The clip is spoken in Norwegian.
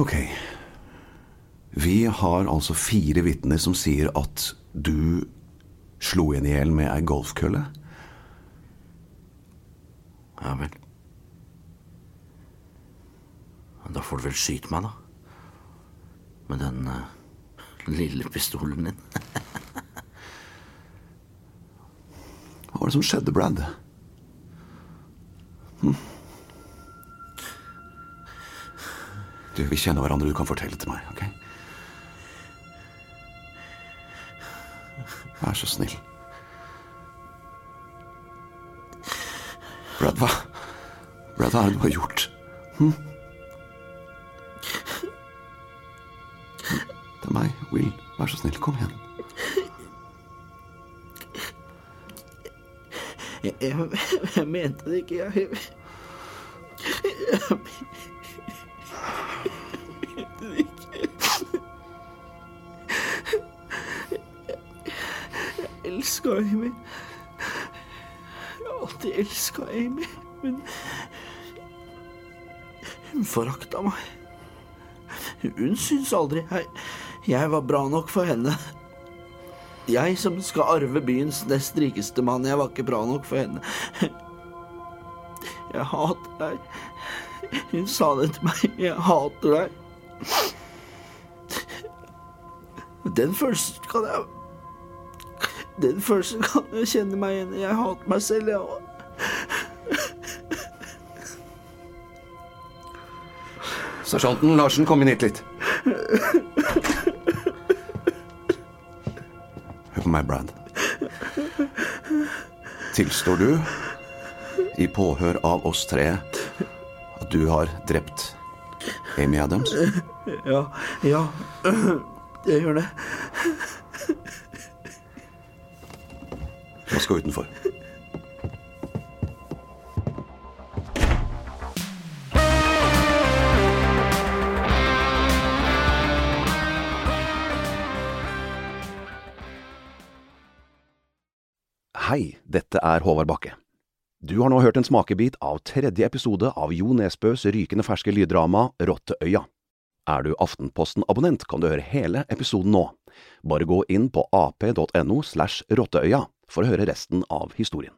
Ok. Vi har altså fire vitner som sier at du slo henne i hjel med ei golfkølle. Ja vel. Da får du vel skyte meg, da. Med den uh, lille pistolen din. Hva var det som skjedde, Brad? Hm? Du, vi kjenner hverandre, du kan fortelle til meg, ok? Vær så snill. Brad, hva Brad, hva er det du har gjort? Hm? Det er meg, Will. Vær så snill, kom igjen. Jeg, jeg, jeg mente det ikke, jeg. Jeg mente elska Amy. Jeg har alltid elska Amy, men hun forakta meg. Hun syns aldri jeg, jeg var bra nok for henne. Jeg som skal arve byens nest rikeste mann, jeg var ikke bra nok for henne. Jeg hater deg. Hun sa det til meg. Jeg hater deg. Den følelsen kan jeg Den første kan jo kjenne meg igjen. Jeg hater meg selv, jeg òg. Sersjanten Larsen, kom inn hit litt. Hør på meg, Brad. Tilstår du, i påhør av oss tre, at du har drept Amy Adams? Ja, ja. Jeg gjør det. Gå utenfor. Hei, dette er Håvard Bakke. Du har nå hørt en smakebit av tredje episode av Jo Nesbøs rykende ferske lyddrama Rotteøya. Er du Aftenposten-abonnent, kan du høre hele episoden nå. Bare gå inn på ap.no slash rotteøya for å høre resten av historien.